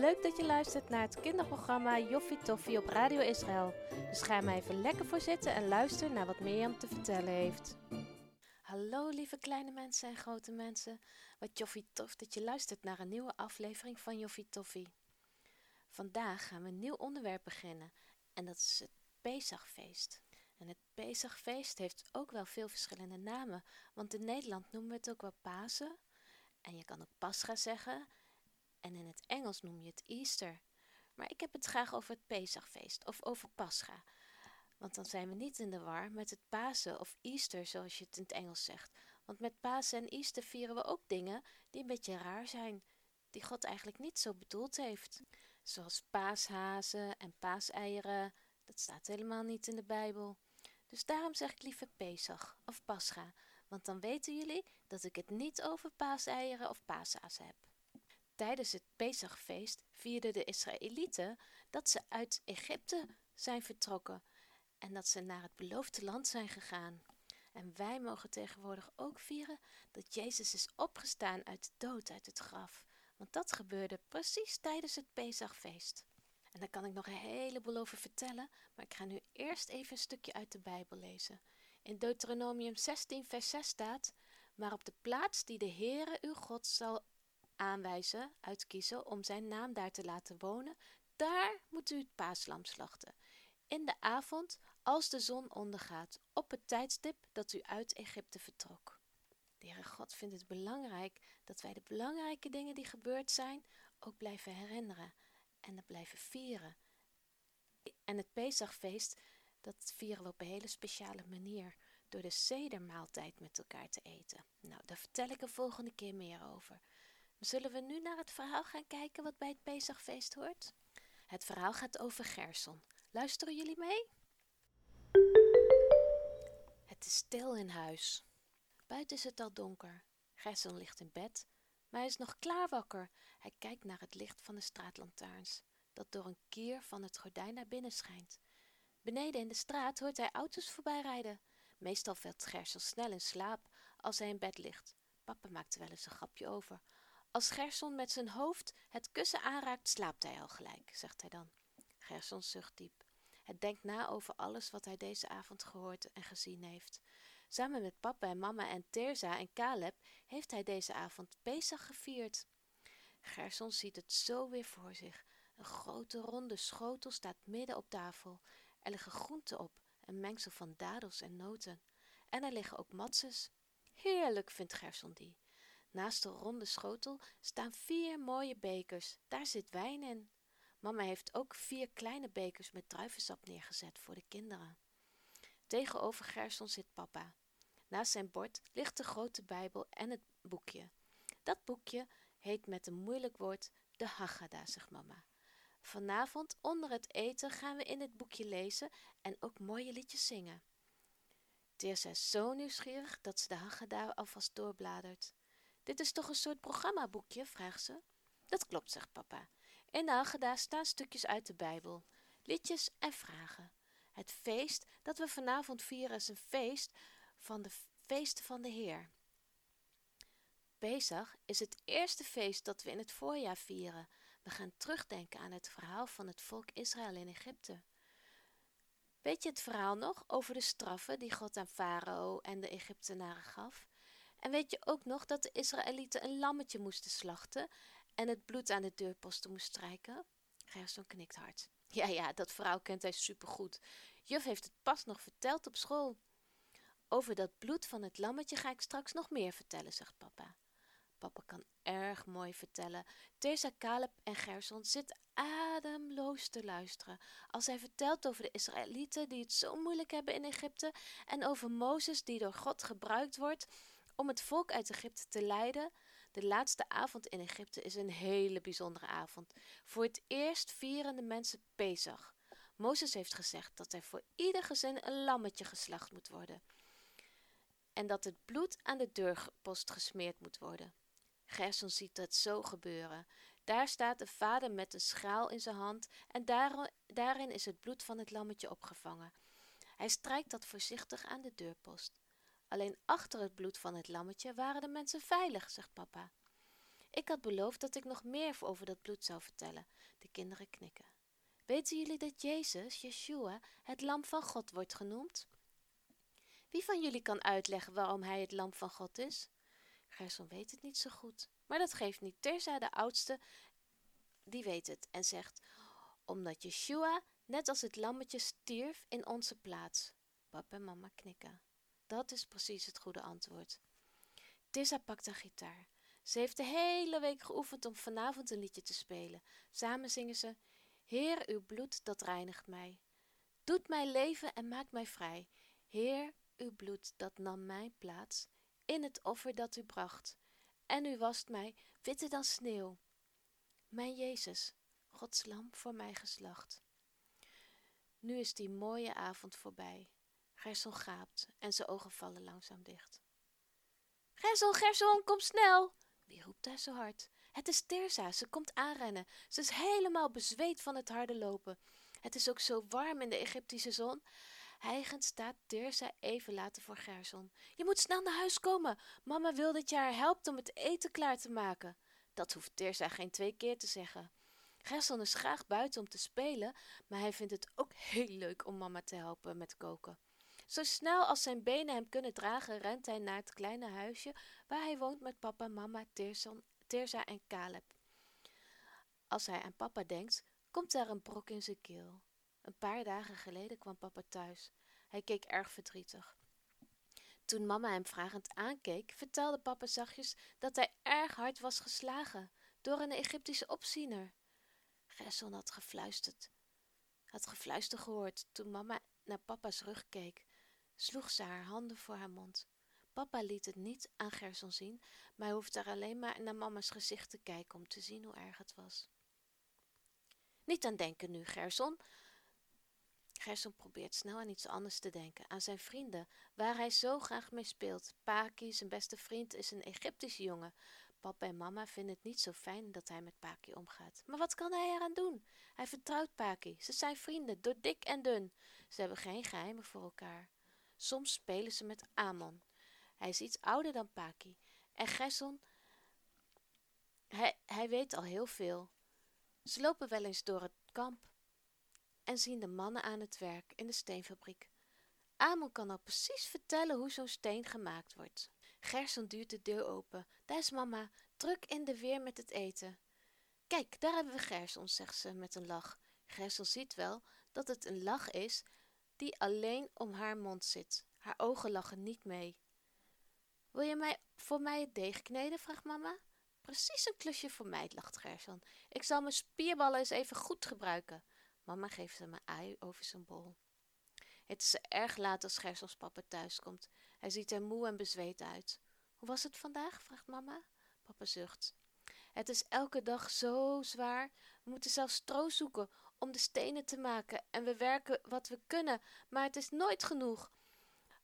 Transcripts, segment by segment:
Leuk dat je luistert naar het kinderprogramma Joffie Toffie op Radio Israël. Dus ga maar even lekker voor zitten en luister naar wat Mirjam te vertellen heeft. Hallo lieve kleine mensen en grote mensen. Wat Joffie tof dat je luistert naar een nieuwe aflevering van Joffie Toffie. Vandaag gaan we een nieuw onderwerp beginnen en dat is het Pesachfeest. En het Pesachfeest heeft ook wel veel verschillende namen, want in Nederland noemen we het ook wel Pasen. En je kan ook Pascha zeggen en in het Engels noem je het Easter. Maar ik heb het graag over het Pesachfeest of over Pascha. Want dan zijn we niet in de war met het Pasen of Easter zoals je het in het Engels zegt. Want met Pasen en Easter vieren we ook dingen die een beetje raar zijn, die God eigenlijk niet zo bedoeld heeft. Zoals paashazen en paaseieren, dat staat helemaal niet in de Bijbel. Dus daarom zeg ik liever Pesach of Pascha, want dan weten jullie dat ik het niet over paaseieren of paashazen heb. Tijdens het Pesachfeest vierden de Israëlieten dat ze uit Egypte zijn vertrokken en dat ze naar het beloofde land zijn gegaan. En wij mogen tegenwoordig ook vieren dat Jezus is opgestaan uit de dood, uit het graf. Want dat gebeurde precies tijdens het Pesachfeest. En daar kan ik nog een heleboel over vertellen, maar ik ga nu eerst even een stukje uit de Bijbel lezen. In Deuteronomium 16, vers 6 staat: Maar op de plaats die de Heere uw God zal aanwijzen, uitkiezen om zijn naam daar te laten wonen, daar moet u het paaslam slachten. In de avond, als de zon ondergaat, op het tijdstip dat u uit Egypte vertrok. De God vindt het belangrijk dat wij de belangrijke dingen die gebeurd zijn ook blijven herinneren en dat blijven vieren. En het Pesachfeest, dat vieren we op een hele speciale manier door de sedermaaltijd met elkaar te eten. Nou, daar vertel ik een volgende keer meer over. Zullen we nu naar het verhaal gaan kijken wat bij het Pesachfeest hoort? Het verhaal gaat over Gerson. Luisteren jullie mee? Het is stil in huis. Buiten is het al donker. Gerson ligt in bed, maar hij is nog klaar wakker. Hij kijkt naar het licht van de straatlantaarns, dat door een kier van het gordijn naar binnen schijnt. Beneden in de straat hoort hij auto's voorbijrijden. Meestal valt Gerson snel in slaap als hij in bed ligt. Papa maakt wel eens een grapje over. Als Gerson met zijn hoofd het kussen aanraakt, slaapt hij al gelijk, zegt hij dan. Gerson zucht diep. Hij denkt na over alles wat hij deze avond gehoord en gezien heeft. Samen met papa en mama en Terza en Caleb heeft hij deze avond Pesach gevierd. Gerson ziet het zo weer voor zich. Een grote ronde schotel staat midden op tafel. Er liggen groenten op, een mengsel van dadels en noten. En er liggen ook matzes. Heerlijk, vindt Gerson die. Naast de ronde schotel staan vier mooie bekers. Daar zit wijn in. Mama heeft ook vier kleine bekers met druivensap neergezet voor de kinderen. Tegenover Gerson zit papa. Naast zijn bord ligt de grote Bijbel en het boekje. Dat boekje heet met een moeilijk woord de Haggadah, zegt mama. Vanavond onder het eten gaan we in het boekje lezen en ook mooie liedjes zingen. Teersa is zo nieuwsgierig dat ze de Haggadah alvast doorbladert. Dit is toch een soort programmaboekje? vraagt ze. Dat klopt, zegt papa. In de Haggadah staan stukjes uit de Bijbel, liedjes en vragen. Het feest dat we vanavond vieren is een feest van de feesten van de Heer. Pesach is het eerste feest dat we in het voorjaar vieren. We gaan terugdenken aan het verhaal van het volk Israël in Egypte. Weet je het verhaal nog over de straffen die God aan Farao en de Egyptenaren gaf? En weet je ook nog dat de Israëlieten een lammetje moesten slachten en het bloed aan de deurposten moest strijken? Gerson knikt hard. Ja, ja, dat verhaal kent hij supergoed. Juf heeft het pas nog verteld op school. Over dat bloed van het lammetje ga ik straks nog meer vertellen, zegt papa. Papa kan erg mooi vertellen. Teresa, Caleb en Gerson zitten ademloos te luisteren als hij vertelt over de Israëlieten die het zo moeilijk hebben in Egypte en over Mozes die door God gebruikt wordt om het volk uit Egypte te leiden. De laatste avond in Egypte is een hele bijzondere avond. Voor het eerst vieren de mensen Pesach. Mozes heeft gezegd dat er voor ieder gezin een lammetje geslacht moet worden. En dat het bloed aan de deurpost gesmeerd moet worden. Gerson ziet dat zo gebeuren. Daar staat de vader met een schaal in zijn hand en daarin is het bloed van het lammetje opgevangen. Hij strijkt dat voorzichtig aan de deurpost. Alleen achter het bloed van het lammetje waren de mensen veilig, zegt papa. Ik had beloofd dat ik nog meer over dat bloed zou vertellen. De kinderen knikken. Weten jullie dat Jezus, Yeshua, het lam van God wordt genoemd? Wie van jullie kan uitleggen waarom hij het lam van God is? Gerson weet het niet zo goed, maar dat geeft niet. Terza, de oudste, die weet het en zegt: Omdat Yeshua, net als het lammetje, stierf in onze plaats. Papa en mama knikken. Dat is precies het goede antwoord. Tissa pakt haar gitaar. Ze heeft de hele week geoefend om vanavond een liedje te spelen. Samen zingen ze: Heer, uw bloed dat reinigt mij. Doet mij leven en maakt mij vrij. Heer, uw bloed dat nam mijn plaats in het offer dat u bracht. En u wast mij witter dan sneeuw. Mijn Jezus, Gods lam voor mij geslacht. Nu is die mooie avond voorbij. Gerson gaapt en zijn ogen vallen langzaam dicht. Gerson, Gerson, kom snel! Wie roept daar zo hard? Het is Terza, ze komt aanrennen. Ze is helemaal bezweet van het harde lopen. Het is ook zo warm in de Egyptische zon. Hijgend staat Terza even later voor Gerson. Je moet snel naar huis komen. Mama wil dat je haar helpt om het eten klaar te maken. Dat hoeft Terza geen twee keer te zeggen. Gerson is graag buiten om te spelen, maar hij vindt het ook heel leuk om mama te helpen met koken. Zo snel als zijn benen hem kunnen dragen, rent hij naar het kleine huisje waar hij woont met papa, mama, Terza en Caleb. Als hij aan papa denkt, komt daar een brok in zijn keel. Een paar dagen geleden kwam papa thuis. Hij keek erg verdrietig. Toen mama hem vragend aankeek, vertelde papa zachtjes dat hij erg hard was geslagen door een Egyptische opziener. Gerson had gefluisterd, had gefluister gehoord toen mama naar papa's rug keek sloeg ze haar handen voor haar mond. Papa liet het niet aan Gerson zien, maar hij hoefde er alleen maar naar mama's gezicht te kijken om te zien hoe erg het was. Niet aan denken nu, Gerson. Gerson probeert snel aan iets anders te denken, aan zijn vrienden, waar hij zo graag mee speelt. Paki, zijn beste vriend, is een Egyptische jongen. Papa en mama vinden het niet zo fijn dat hij met Paki omgaat. Maar wat kan hij eraan doen? Hij vertrouwt Paki. Ze zijn vrienden, door dik en dun. Ze hebben geen geheimen voor elkaar. Soms spelen ze met Amon. Hij is iets ouder dan Paki. En Gesson, hij, hij weet al heel veel. Ze lopen wel eens door het kamp en zien de mannen aan het werk in de steenfabriek. Amon kan al precies vertellen hoe zo'n steen gemaakt wordt. Gerson duwt de deur open. Daar is mama, druk in de weer met het eten. Kijk, daar hebben we Gerson, zegt ze met een lach. Gerson ziet wel dat het een lach is die alleen om haar mond zit. Haar ogen lachen niet mee. Wil je mij voor mij het deeg kneden? vraagt mama. Precies een klusje voor mij, lacht Gerson. Ik zal mijn spierballen eens even goed gebruiken. Mama geeft hem een ui over zijn bol. Het is erg laat als Gersons papa thuiskomt. Hij ziet er moe en bezweet uit. Hoe was het vandaag? vraagt mama. Papa zucht. Het is elke dag zo zwaar. We moeten zelfs stro zoeken om de stenen te maken en we werken wat we kunnen, maar het is nooit genoeg.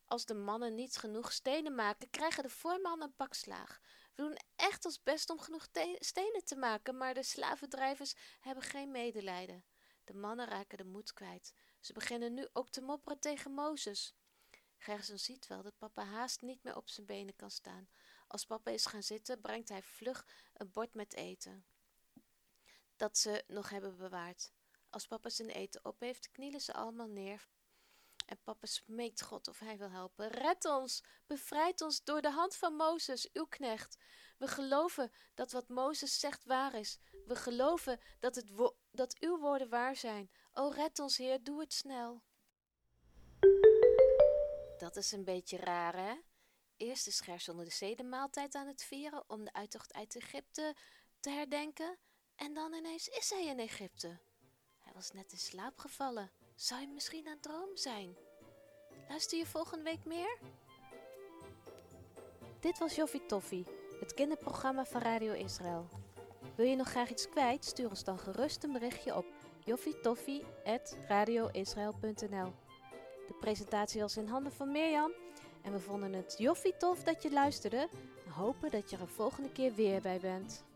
Als de mannen niet genoeg stenen maken, krijgen de voormannen een pak slaag. We doen echt ons best om genoeg stenen te maken, maar de slavendrijvers hebben geen medelijden. De mannen raken de moed kwijt. Ze beginnen nu ook te mopperen tegen Mozes. Gerson ziet wel dat papa haast niet meer op zijn benen kan staan. Als papa is gaan zitten, brengt hij vlug een bord met eten. Dat ze nog hebben bewaard. Als papa zijn eten op heeft, knielen ze allemaal neer. En papa smeekt God of hij wil helpen. Red ons, bevrijd ons door de hand van Mozes, uw knecht. We geloven dat wat Mozes zegt waar is. We geloven dat, het dat uw woorden waar zijn. O, red ons, Heer, doe het snel. Dat is een beetje raar, hè? Eerst is Gerson de zedenmaaltijd aan het vieren om de uittocht uit Egypte te herdenken. En dan ineens is hij in Egypte. Was net in slaap gevallen. Zou je misschien een droom zijn? Luister je volgende week meer? Dit was Joffie Toffie, het kinderprogramma van Radio Israël. Wil je nog graag iets kwijt? Stuur ons dan gerust een berichtje op joffietoffie.radioisrael.nl De presentatie was in handen van Mirjam en we vonden het joffie tof dat je luisterde en hopen dat je er volgende keer weer bij bent.